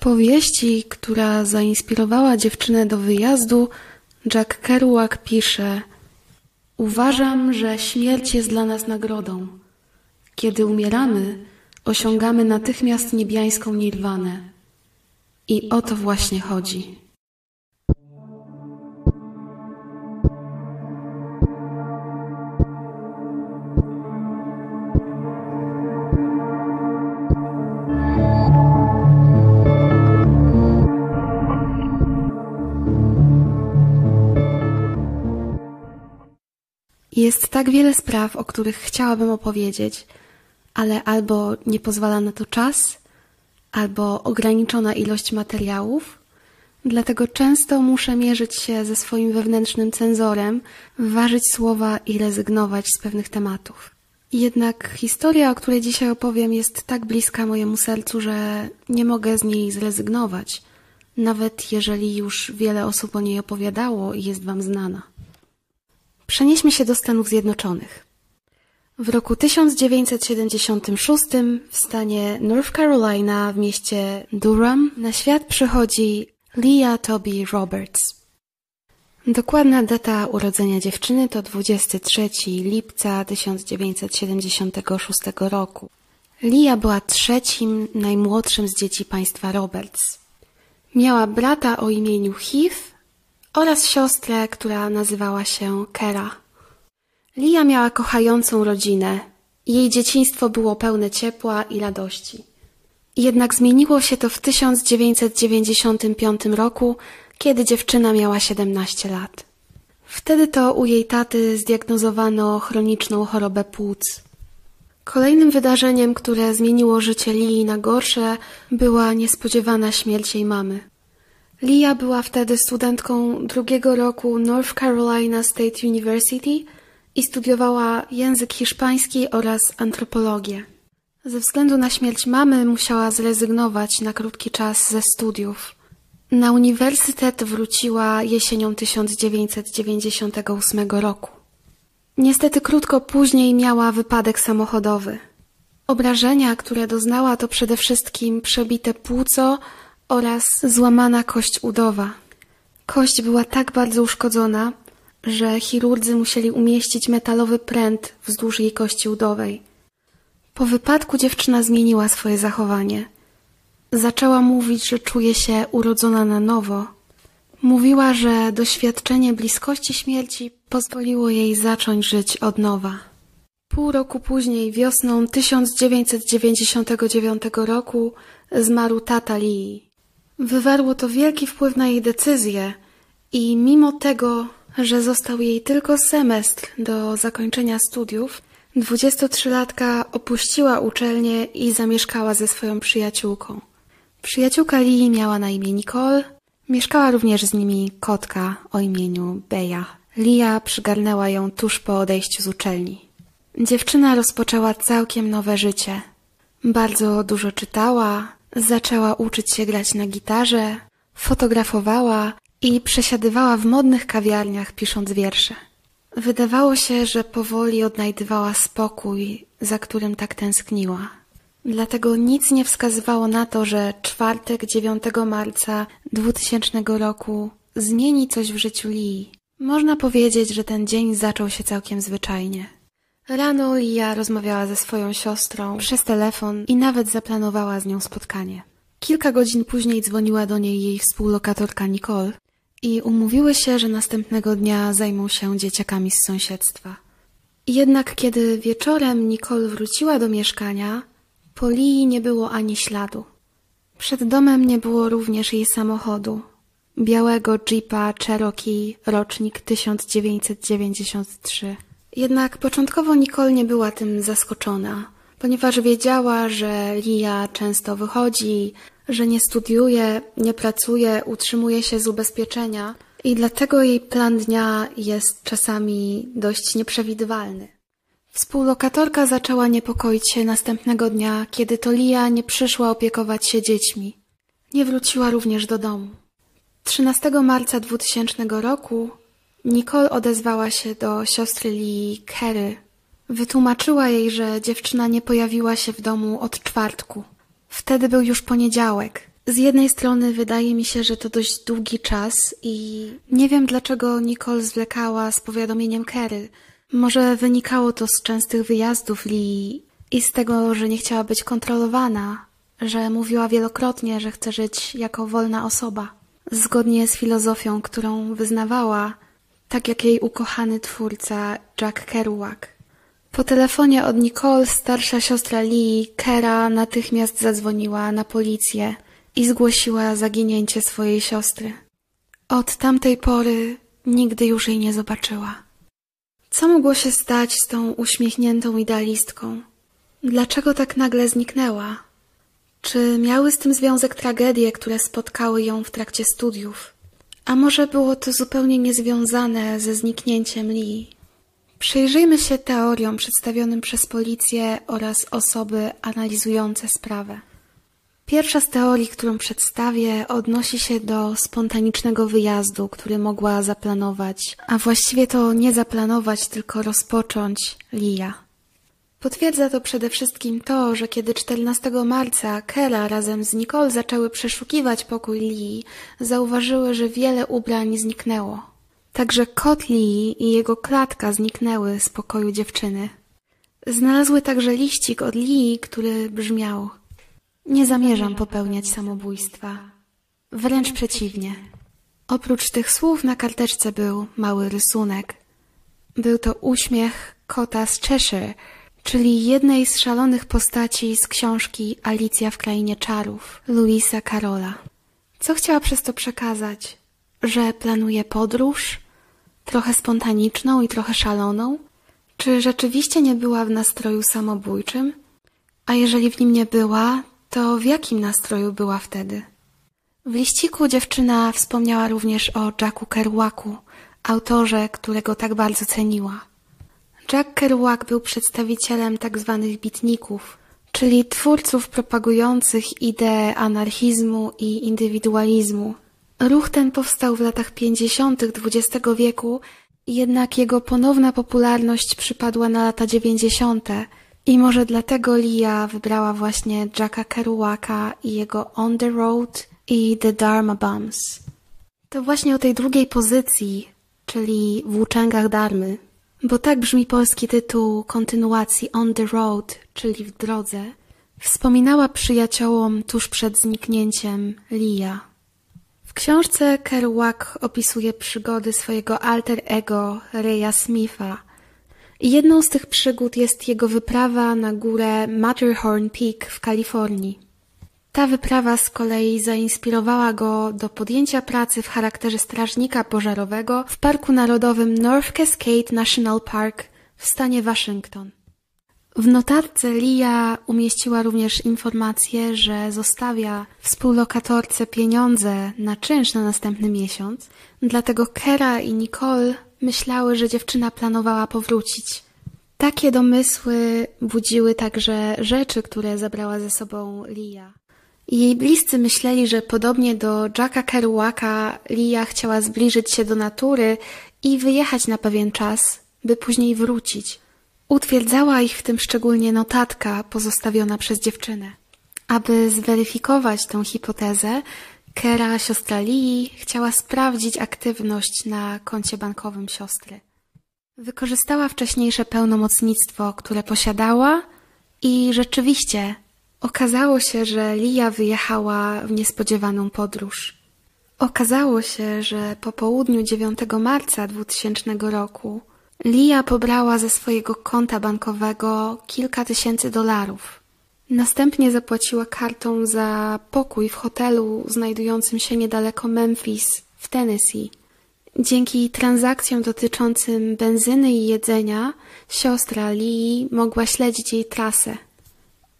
powieści, która zainspirowała dziewczynę do wyjazdu, Jack Kerouac pisze: Uważam, że śmierć jest dla nas nagrodą. Kiedy umieramy, osiągamy natychmiast niebiańską nirwanę. I o to właśnie chodzi. Jest tak wiele spraw, o których chciałabym opowiedzieć, ale albo nie pozwala na to czas, albo ograniczona ilość materiałów, dlatego często muszę mierzyć się ze swoim wewnętrznym cenzorem, ważyć słowa i rezygnować z pewnych tematów. Jednak historia, o której dzisiaj opowiem, jest tak bliska mojemu sercu, że nie mogę z niej zrezygnować, nawet jeżeli już wiele osób o niej opowiadało i jest Wam znana. Przenieśmy się do Stanów Zjednoczonych. W roku 1976 w stanie North Carolina w mieście Durham na świat przychodzi Leah Toby Roberts. Dokładna data urodzenia dziewczyny to 23 lipca 1976 roku. Lia była trzecim, najmłodszym z dzieci państwa Roberts. Miała brata o imieniu Heath oraz siostrę, która nazywała się Kera. Lia miała kochającą rodzinę. Jej dzieciństwo było pełne ciepła i radości. Jednak zmieniło się to w 1995 roku, kiedy dziewczyna miała 17 lat. Wtedy to u jej taty zdiagnozowano chroniczną chorobę płuc. Kolejnym wydarzeniem, które zmieniło życie Lii na gorsze, była niespodziewana śmierć jej mamy. Lia była wtedy studentką drugiego roku North Carolina State University i studiowała język hiszpański oraz antropologię. Ze względu na śmierć mamy musiała zrezygnować na krótki czas ze studiów. Na uniwersytet wróciła jesienią 1998 roku. Niestety krótko później miała wypadek samochodowy. Obrażenia, które doznała, to przede wszystkim przebite płuco oraz złamana kość udowa. Kość była tak bardzo uszkodzona, że chirurdzy musieli umieścić metalowy pręt wzdłuż jej kości udowej. Po wypadku dziewczyna zmieniła swoje zachowanie. Zaczęła mówić, że czuje się urodzona na nowo. Mówiła, że doświadczenie bliskości śmierci pozwoliło jej zacząć żyć od nowa. Pół roku później, wiosną 1999 roku, zmarł tata Lee. Wywarło to wielki wpływ na jej decyzję i mimo tego, że został jej tylko semestr do zakończenia studiów, 23-latka opuściła uczelnię i zamieszkała ze swoją przyjaciółką. Przyjaciółka Lee miała na imię Nicole, mieszkała również z nimi kotka o imieniu Beja. Lia przygarnęła ją tuż po odejściu z uczelni. Dziewczyna rozpoczęła całkiem nowe życie. Bardzo dużo czytała, zaczęła uczyć się grać na gitarze, fotografowała i przesiadywała w modnych kawiarniach, pisząc wiersze. Wydawało się, że powoli odnajdywała spokój, za którym tak tęskniła. Dlatego nic nie wskazywało na to, że czwartek 9 marca 2000 roku zmieni coś w życiu Lee. Można powiedzieć, że ten dzień zaczął się całkiem zwyczajnie. Rano Lia rozmawiała ze swoją siostrą przez telefon i nawet zaplanowała z nią spotkanie. Kilka godzin później dzwoniła do niej jej współlokatorka Nicole i umówiły się, że następnego dnia zajmą się dzieciakami z sąsiedztwa. Jednak kiedy wieczorem Nicole wróciła do mieszkania, po Lii nie było ani śladu. Przed domem nie było również jej samochodu. Białego Jeepa Cherokee, rocznik 1993. Jednak początkowo Nicole nie była tym zaskoczona, ponieważ wiedziała, że Lia często wychodzi, że nie studiuje, nie pracuje, utrzymuje się z ubezpieczenia i dlatego jej plan dnia jest czasami dość nieprzewidywalny. Współlokatorka zaczęła niepokoić się następnego dnia, kiedy to Lia nie przyszła opiekować się dziećmi. Nie wróciła również do domu. 13 marca 2000 roku Nicole odezwała się do siostry Lee Kerry. Wytłumaczyła jej, że dziewczyna nie pojawiła się w domu od czwartku. Wtedy był już poniedziałek. Z jednej strony wydaje mi się, że to dość długi czas i nie wiem dlaczego Nicole zwlekała z powiadomieniem Kerry. Może wynikało to z częstych wyjazdów Lee i z tego, że nie chciała być kontrolowana, że mówiła wielokrotnie, że chce żyć jako wolna osoba, zgodnie z filozofią, którą wyznawała, tak jak jej ukochany twórca Jack Kerouac. Po telefonie od Nicole starsza siostra Lee, Kera, natychmiast zadzwoniła na policję i zgłosiła zaginięcie swojej siostry. Od tamtej pory nigdy już jej nie zobaczyła. Co mogło się stać z tą uśmiechniętą idealistką? Dlaczego tak nagle zniknęła? Czy miały z tym związek tragedie, które spotkały ją w trakcie studiów? A może było to zupełnie niezwiązane ze zniknięciem Lee? Przyjrzyjmy się teoriom przedstawionym przez policję oraz osoby analizujące sprawę. Pierwsza z teorii, którą przedstawię, odnosi się do spontanicznego wyjazdu, który mogła zaplanować, a właściwie to nie zaplanować, tylko rozpocząć Lia. Potwierdza to przede wszystkim to, że kiedy 14 marca Kera razem z Nicole zaczęły przeszukiwać pokój Lee, zauważyły, że wiele ubrań zniknęło. Także kot Lee i jego klatka zniknęły z pokoju dziewczyny. Znalazły także liścik od Lee, który brzmiał Nie zamierzam popełniać samobójstwa. Wręcz przeciwnie. Oprócz tych słów na karteczce był mały rysunek. Był to uśmiech kota z Cheshire, czyli jednej z szalonych postaci z książki Alicja w Krainie Czarów, Louisa Carola. Co chciała przez to przekazać? Że planuje podróż? Trochę spontaniczną i trochę szaloną? Czy rzeczywiście nie była w nastroju samobójczym? A jeżeli w nim nie była, to w jakim nastroju była wtedy? W liściku dziewczyna wspomniała również o Jacku Kerouacu, autorze, którego tak bardzo ceniła. Jack Kerouac był przedstawicielem tzw. Tak bitników, czyli twórców propagujących idee anarchizmu i indywidualizmu. Ruch ten powstał w latach 50. XX wieku, jednak jego ponowna popularność przypadła na lata 90. i może dlatego Lia wybrała właśnie Jacka Kerouaca i jego On the Road i The Dharma Bums. To właśnie o tej drugiej pozycji, czyli włóczęgach Darmy, bo tak brzmi polski tytuł kontynuacji On the Road, czyli w drodze, wspominała przyjaciołom tuż przed zniknięciem Lia. W książce Kerouac opisuje przygody swojego alter ego Reya Smitha. Jedną z tych przygód jest jego wyprawa na górę Matterhorn Peak w Kalifornii. Ta wyprawa z kolei zainspirowała go do podjęcia pracy w charakterze strażnika pożarowego w Parku Narodowym North Cascade National Park w stanie Waszyngton. W notatce Lia umieściła również informację, że zostawia współlokatorce pieniądze na czynsz na następny miesiąc, dlatego Kera i Nicole myślały, że dziewczyna planowała powrócić. Takie domysły budziły także rzeczy, które zabrała ze sobą Lia. Jej bliscy myśleli, że podobnie do Jacka Kerouaka Lia chciała zbliżyć się do natury i wyjechać na pewien czas, by później wrócić. Utwierdzała ich w tym szczególnie notatka pozostawiona przez dziewczynę. Aby zweryfikować tę hipotezę, Kera, siostra Lee, chciała sprawdzić aktywność na koncie bankowym siostry. Wykorzystała wcześniejsze pełnomocnictwo, które posiadała i rzeczywiście Okazało się, że Lia wyjechała w niespodziewaną podróż. Okazało się, że po południu 9 marca 2000 roku Lia pobrała ze swojego konta bankowego kilka tysięcy dolarów. Następnie zapłaciła kartą za pokój w hotelu znajdującym się niedaleko Memphis w Tennessee. Dzięki transakcjom dotyczącym benzyny i jedzenia siostra Lee mogła śledzić jej trasę.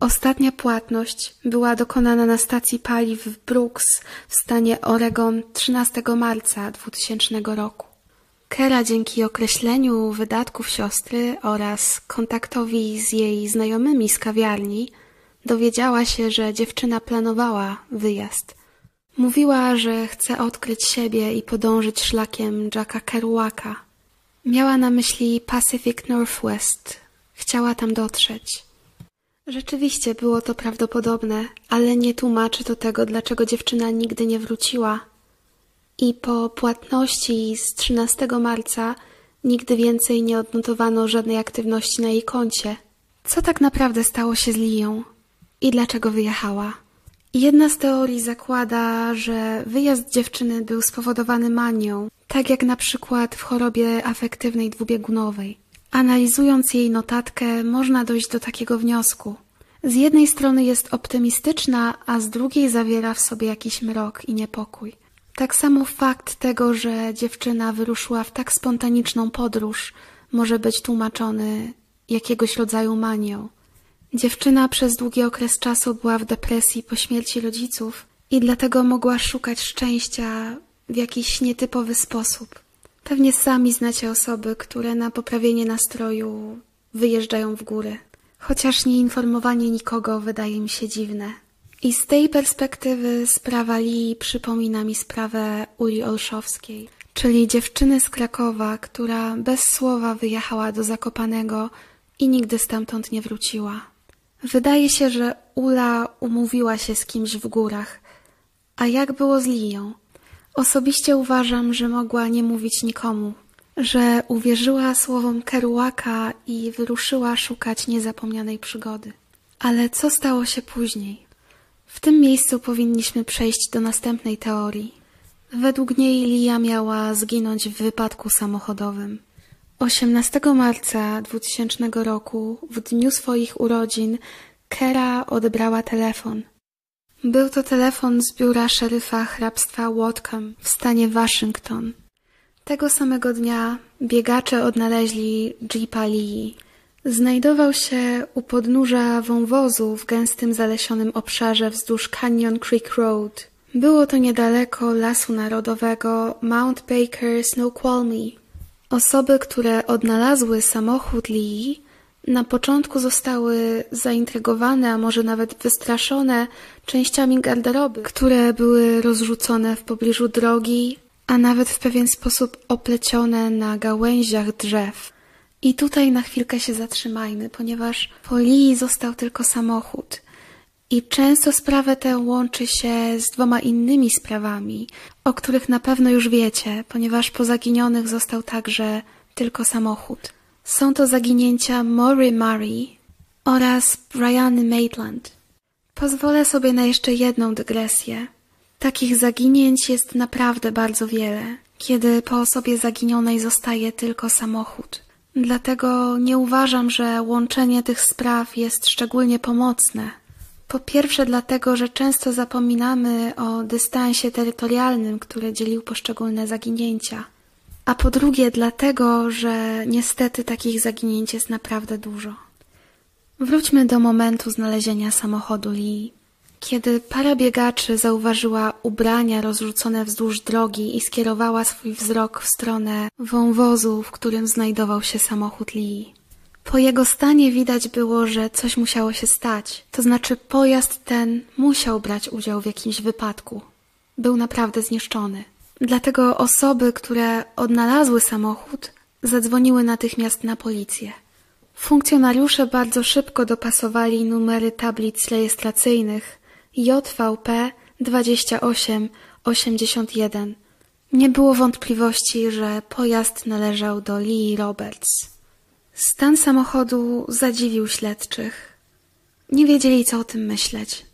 Ostatnia płatność była dokonana na stacji paliw w Brooks w stanie Oregon 13 marca 2000 roku. Kera dzięki określeniu wydatków siostry oraz kontaktowi z jej znajomymi z kawiarni dowiedziała się, że dziewczyna planowała wyjazd. Mówiła, że chce odkryć siebie i podążyć szlakiem Jacka Kerouaka. Miała na myśli Pacific Northwest. Chciała tam dotrzeć. Rzeczywiście było to prawdopodobne, ale nie tłumaczy to tego, dlaczego dziewczyna nigdy nie wróciła. I po płatności z 13 marca nigdy więcej nie odnotowano żadnej aktywności na jej koncie. Co tak naprawdę stało się z Liją i dlaczego wyjechała? Jedna z teorii zakłada, że wyjazd dziewczyny był spowodowany manią, tak jak na przykład w chorobie afektywnej dwubiegunowej. Analizując jej notatkę, można dojść do takiego wniosku. Z jednej strony jest optymistyczna, a z drugiej zawiera w sobie jakiś mrok i niepokój. Tak samo fakt tego, że dziewczyna wyruszyła w tak spontaniczną podróż, może być tłumaczony jakiegoś rodzaju manią. Dziewczyna przez długi okres czasu była w depresji po śmierci rodziców i dlatego mogła szukać szczęścia w jakiś nietypowy sposób. Pewnie sami znacie osoby, które na poprawienie nastroju wyjeżdżają w góry. Chociaż nieinformowanie nikogo wydaje mi się dziwne. I z tej perspektywy sprawa Lee przypomina mi sprawę Uli Olszowskiej, czyli dziewczyny z Krakowa, która bez słowa wyjechała do Zakopanego i nigdy stamtąd nie wróciła. Wydaje się, że Ula umówiła się z kimś w górach. A jak było z Liją? Osobiście uważam, że mogła nie mówić nikomu, że uwierzyła słowom Keruaka i wyruszyła szukać niezapomnianej przygody. Ale co stało się później? W tym miejscu powinniśmy przejść do następnej teorii. Według niej Lia miała zginąć w wypadku samochodowym. 18 marca 2000 roku, w dniu swoich urodzin, Kera odebrała telefon. Był to telefon z biura szeryfa hrabstwa Whatcom w stanie Waszyngton. Tego samego dnia biegacze odnaleźli Jeepa Lee. Znajdował się u podnóża wąwozu w gęstym zalesionym obszarze wzdłuż Canyon Creek Road. Było to niedaleko Lasu Narodowego Mount Baker Snoqualmie. Osoby, które odnalazły samochód Lee, na początku zostały zaintrygowane, a może nawet wystraszone częściami garderoby, które były rozrzucone w pobliżu drogi, a nawet w pewien sposób oplecione na gałęziach drzew. I tutaj na chwilkę się zatrzymajmy, ponieważ po Lee został tylko samochód. I często sprawę tę łączy się z dwoma innymi sprawami, o których na pewno już wiecie, ponieważ po zaginionych został także tylko samochód. Są to zaginięcia Maury Murray oraz Briany Maitland. Pozwolę sobie na jeszcze jedną dygresję. Takich zaginięć jest naprawdę bardzo wiele, kiedy po osobie zaginionej zostaje tylko samochód. Dlatego nie uważam, że łączenie tych spraw jest szczególnie pomocne. Po pierwsze, dlatego, że często zapominamy o dystansie terytorialnym, który dzielił poszczególne zaginięcia. A po drugie, dlatego, że niestety takich zaginięć jest naprawdę dużo. Wróćmy do momentu znalezienia samochodu Lee. Kiedy para biegaczy zauważyła ubrania rozrzucone wzdłuż drogi i skierowała swój wzrok w stronę wąwozu, w którym znajdował się samochód Lee. Po jego stanie widać było, że coś musiało się stać, to znaczy pojazd ten musiał brać udział w jakimś wypadku. Był naprawdę zniszczony. Dlatego osoby, które odnalazły samochód, zadzwoniły natychmiast na policję. Funkcjonariusze bardzo szybko dopasowali numery tablic rejestracyjnych JVP 2881. Nie było wątpliwości, że pojazd należał do Lee Roberts. Stan samochodu zadziwił śledczych. Nie wiedzieli, co o tym myśleć.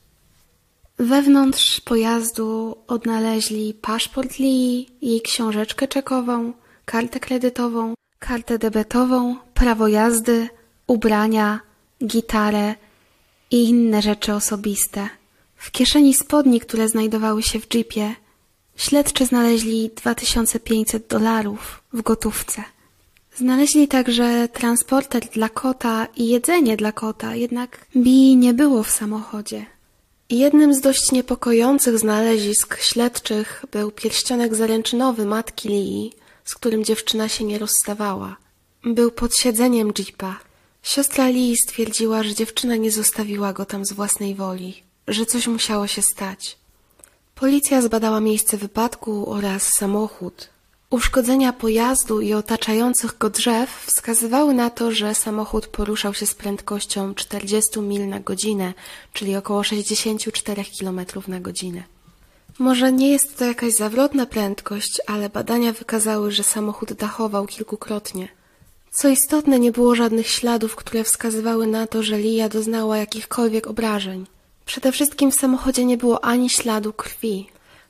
Wewnątrz pojazdu odnaleźli paszport Lee, jej książeczkę czekową, kartę kredytową, kartę debetową, prawo jazdy, ubrania, gitarę i inne rzeczy osobiste. W kieszeni spodni, które znajdowały się w jeepie, śledczy znaleźli 2500 dolarów w gotówce. Znaleźli także transporter dla kota i jedzenie dla kota, jednak Bi nie było w samochodzie. Jednym z dość niepokojących znalezisk śledczych był pierścionek zaręczynowy matki Lee, z którym dziewczyna się nie rozstawała. Był pod siedzeniem jeepa. Siostra Lee stwierdziła, że dziewczyna nie zostawiła go tam z własnej woli, że coś musiało się stać. Policja zbadała miejsce wypadku oraz samochód. Uszkodzenia pojazdu i otaczających go drzew wskazywały na to, że samochód poruszał się z prędkością 40 mil na godzinę, czyli około 64 km na godzinę. Może nie jest to jakaś zawrotna prędkość, ale badania wykazały, że samochód dachował kilkukrotnie. Co istotne, nie było żadnych śladów, które wskazywały na to, że Lia doznała jakichkolwiek obrażeń. Przede wszystkim w samochodzie nie było ani śladu krwi,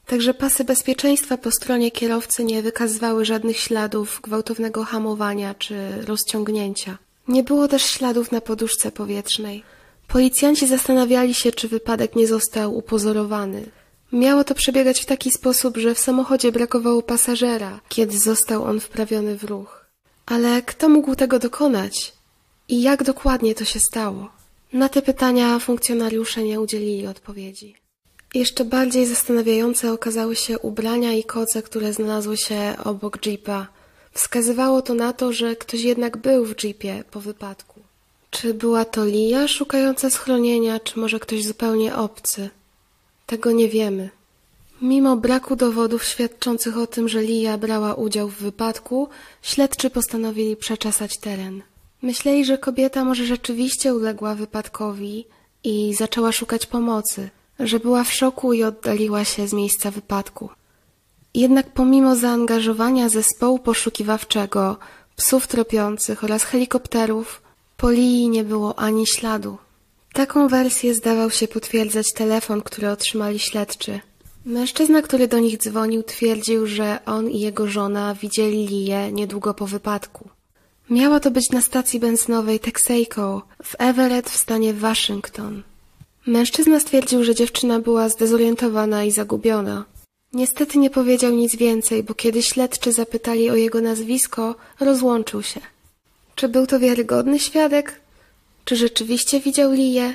Także pasy bezpieczeństwa po stronie kierowcy nie wykazywały żadnych śladów gwałtownego hamowania czy rozciągnięcia. Nie było też śladów na poduszce powietrznej. Policjanci zastanawiali się, czy wypadek nie został upozorowany. Miało to przebiegać w taki sposób, że w samochodzie brakowało pasażera, kiedy został on wprawiony w ruch. Ale kto mógł tego dokonać? I jak dokładnie to się stało? Na te pytania funkcjonariusze nie udzielili odpowiedzi. Jeszcze bardziej zastanawiające okazały się ubrania i koce, które znalazły się obok jeepa. Wskazywało to na to, że ktoś jednak był w jeepie po wypadku. Czy była to Lia szukająca schronienia, czy może ktoś zupełnie obcy? Tego nie wiemy. Mimo braku dowodów świadczących o tym, że Lia brała udział w wypadku, śledczy postanowili przeczesać teren. Myśleli, że kobieta może rzeczywiście uległa wypadkowi i zaczęła szukać pomocy że była w szoku i oddaliła się z miejsca wypadku. Jednak pomimo zaangażowania zespołu poszukiwawczego, psów tropiących oraz helikopterów, po Lii nie było ani śladu. Taką wersję zdawał się potwierdzać telefon, który otrzymali śledczy. Mężczyzna, który do nich dzwonił, twierdził, że on i jego żona widzieli Liję niedługo po wypadku. Miała to być na stacji benzynowej Texaco w Everett w stanie Waszyngton. Mężczyzna stwierdził, że dziewczyna była zdezorientowana i zagubiona. Niestety nie powiedział nic więcej, bo kiedy śledczy zapytali o jego nazwisko, rozłączył się. Czy był to wiarygodny świadek? Czy rzeczywiście widział Liję?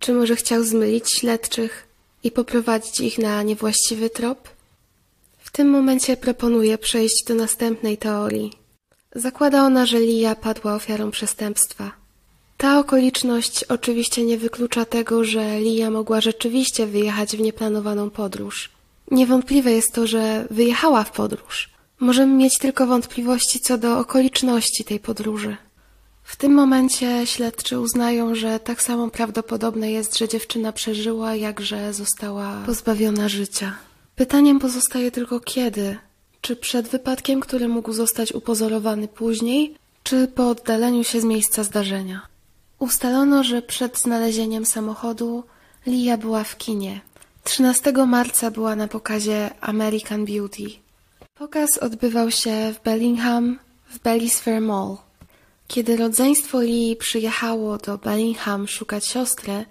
Czy może chciał zmylić śledczych i poprowadzić ich na niewłaściwy trop? W tym momencie proponuję przejść do następnej teorii. Zakłada ona, że Lija padła ofiarą przestępstwa. Ta okoliczność oczywiście nie wyklucza tego, że Lia mogła rzeczywiście wyjechać w nieplanowaną podróż. Niewątpliwe jest to, że wyjechała w podróż. Możemy mieć tylko wątpliwości co do okoliczności tej podróży. W tym momencie śledczy uznają, że tak samo prawdopodobne jest, że dziewczyna przeżyła, jak że została pozbawiona życia. Pytaniem pozostaje tylko kiedy. Czy przed wypadkiem, który mógł zostać upozorowany później, czy po oddaleniu się z miejsca zdarzenia? Ustalono, że przed znalezieniem samochodu Lia była w kinie. 13 marca była na pokazie American Beauty. Pokaz odbywał się w Bellingham w Bellis Fair Mall. Kiedy rodzeństwo Lee przyjechało do Bellingham szukać siostry,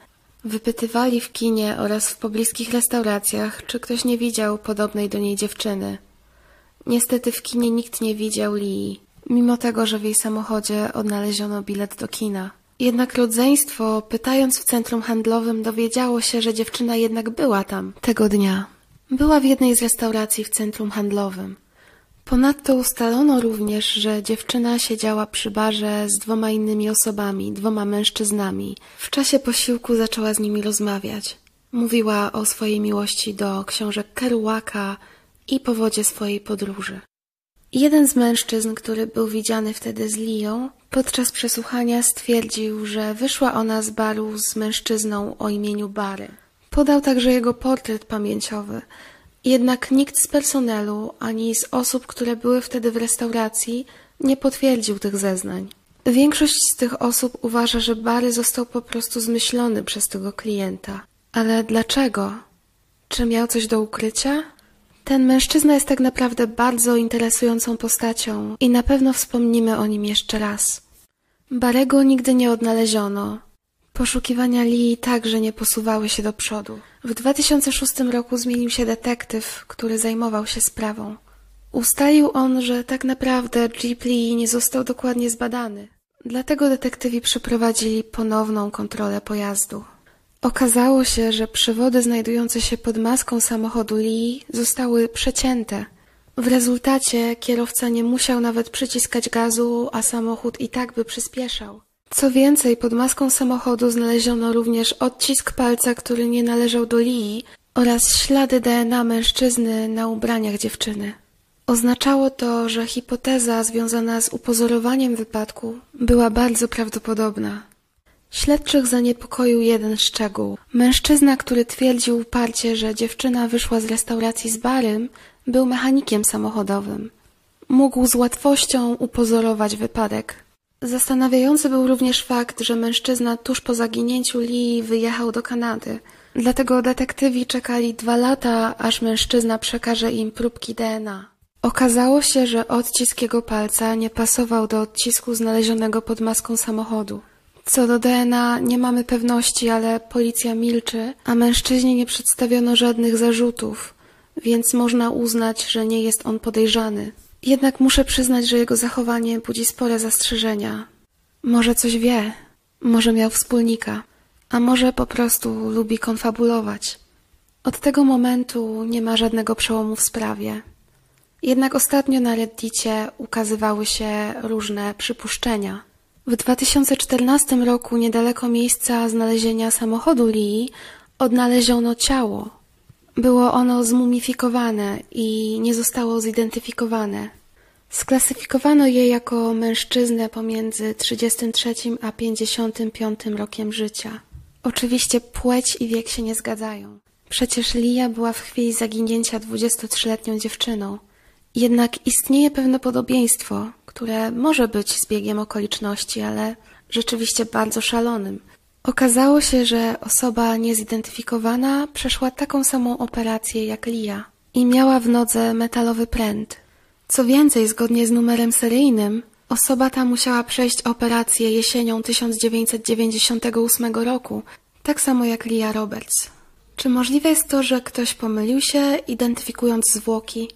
wypytywali w kinie oraz w pobliskich restauracjach, czy ktoś nie widział podobnej do niej dziewczyny. Niestety w kinie nikt nie widział Lee, mimo tego, że w jej samochodzie odnaleziono bilet do kina. Jednak rodzeństwo, pytając w centrum handlowym, dowiedziało się, że dziewczyna jednak była tam tego dnia. Była w jednej z restauracji w centrum handlowym. Ponadto ustalono również, że dziewczyna siedziała przy barze z dwoma innymi osobami, dwoma mężczyznami. W czasie posiłku zaczęła z nimi rozmawiać. Mówiła o swojej miłości do książek Kerouaka i powodzie swojej podróży. Jeden z mężczyzn, który był widziany wtedy z Lią, podczas przesłuchania stwierdził, że wyszła ona z baru z mężczyzną o imieniu Bary. Podał także jego portret pamięciowy. Jednak nikt z personelu ani z osób, które były wtedy w restauracji, nie potwierdził tych zeznań. Większość z tych osób uważa, że Bary został po prostu zmyślony przez tego klienta. Ale dlaczego? Czy miał coś do ukrycia? Ten mężczyzna jest tak naprawdę bardzo interesującą postacią i na pewno wspomnimy o nim jeszcze raz. Barego nigdy nie odnaleziono. Poszukiwania Lee także nie posuwały się do przodu. W 2006 roku zmienił się detektyw, który zajmował się sprawą. Ustalił on, że tak naprawdę Jeep Lee nie został dokładnie zbadany. Dlatego detektywi przeprowadzili ponowną kontrolę pojazdu. Okazało się, że przewody znajdujące się pod maską samochodu Lee zostały przecięte. W rezultacie kierowca nie musiał nawet przyciskać gazu, a samochód i tak by przyspieszał. Co więcej, pod maską samochodu znaleziono również odcisk palca, który nie należał do Lee oraz ślady DNA mężczyzny na ubraniach dziewczyny. Oznaczało to, że hipoteza związana z upozorowaniem wypadku była bardzo prawdopodobna. Śledczych zaniepokoił jeden szczegół. Mężczyzna, który twierdził uparcie, że dziewczyna wyszła z restauracji z barem, był mechanikiem samochodowym. Mógł z łatwością upozorować wypadek. Zastanawiający był również fakt, że mężczyzna tuż po zaginięciu Lee wyjechał do Kanady. Dlatego detektywi czekali dwa lata, aż mężczyzna przekaże im próbki DNA. Okazało się, że odcisk jego palca nie pasował do odcisku znalezionego pod maską samochodu. Co do DNA nie mamy pewności, ale policja milczy, a mężczyźnie nie przedstawiono żadnych zarzutów, więc można uznać, że nie jest on podejrzany. Jednak muszę przyznać, że jego zachowanie budzi spore zastrzeżenia. Może coś wie, może miał wspólnika, a może po prostu lubi konfabulować. Od tego momentu nie ma żadnego przełomu w sprawie. Jednak ostatnio na Reddicie ukazywały się różne przypuszczenia. W 2014 roku niedaleko miejsca znalezienia samochodu Lee odnaleziono ciało. Było ono zmumifikowane i nie zostało zidentyfikowane. Sklasyfikowano je jako mężczyznę pomiędzy 33 a 55 rokiem życia. Oczywiście płeć i wiek się nie zgadzają. Przecież Lia była w chwili zaginięcia 23-letnią dziewczyną. Jednak istnieje pewne podobieństwo, które może być zbiegiem okoliczności, ale rzeczywiście bardzo szalonym. Okazało się, że osoba niezidentyfikowana przeszła taką samą operację jak Lia i miała w nodze metalowy pręt. Co więcej, zgodnie z numerem seryjnym, osoba ta musiała przejść operację jesienią 1998 roku, tak samo jak Lia Roberts. Czy możliwe jest to, że ktoś pomylił się, identyfikując zwłoki?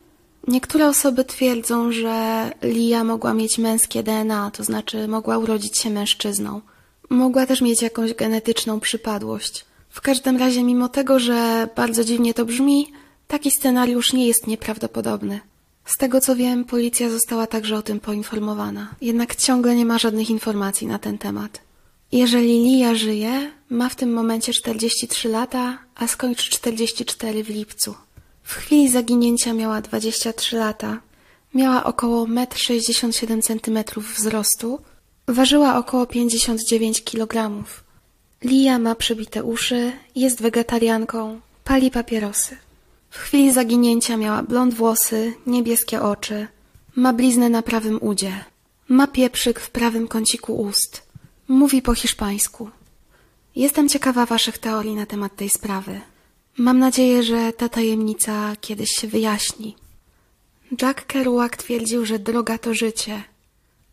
Niektóre osoby twierdzą, że Lia mogła mieć męskie DNA, to znaczy mogła urodzić się mężczyzną. Mogła też mieć jakąś genetyczną przypadłość. W każdym razie, mimo tego, że bardzo dziwnie to brzmi, taki scenariusz nie jest nieprawdopodobny. Z tego co wiem, policja została także o tym poinformowana. Jednak ciągle nie ma żadnych informacji na ten temat. Jeżeli Lia żyje, ma w tym momencie 43 lata, a skończy 44 w lipcu. W chwili zaginięcia miała 23 lata. Miała około 1,67 m wzrostu. Ważyła około 59 kg. Lia ma przebite uszy, jest wegetarianką, pali papierosy. W chwili zaginięcia miała blond włosy, niebieskie oczy. Ma bliznę na prawym udzie. Ma pieprzyk w prawym kąciku ust. Mówi po hiszpańsku. Jestem ciekawa waszych teorii na temat tej sprawy. Mam nadzieję, że ta tajemnica kiedyś się wyjaśni. Jack Kerouac twierdził, że droga to życie,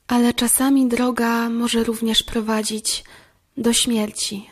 ale czasami droga może również prowadzić do śmierci.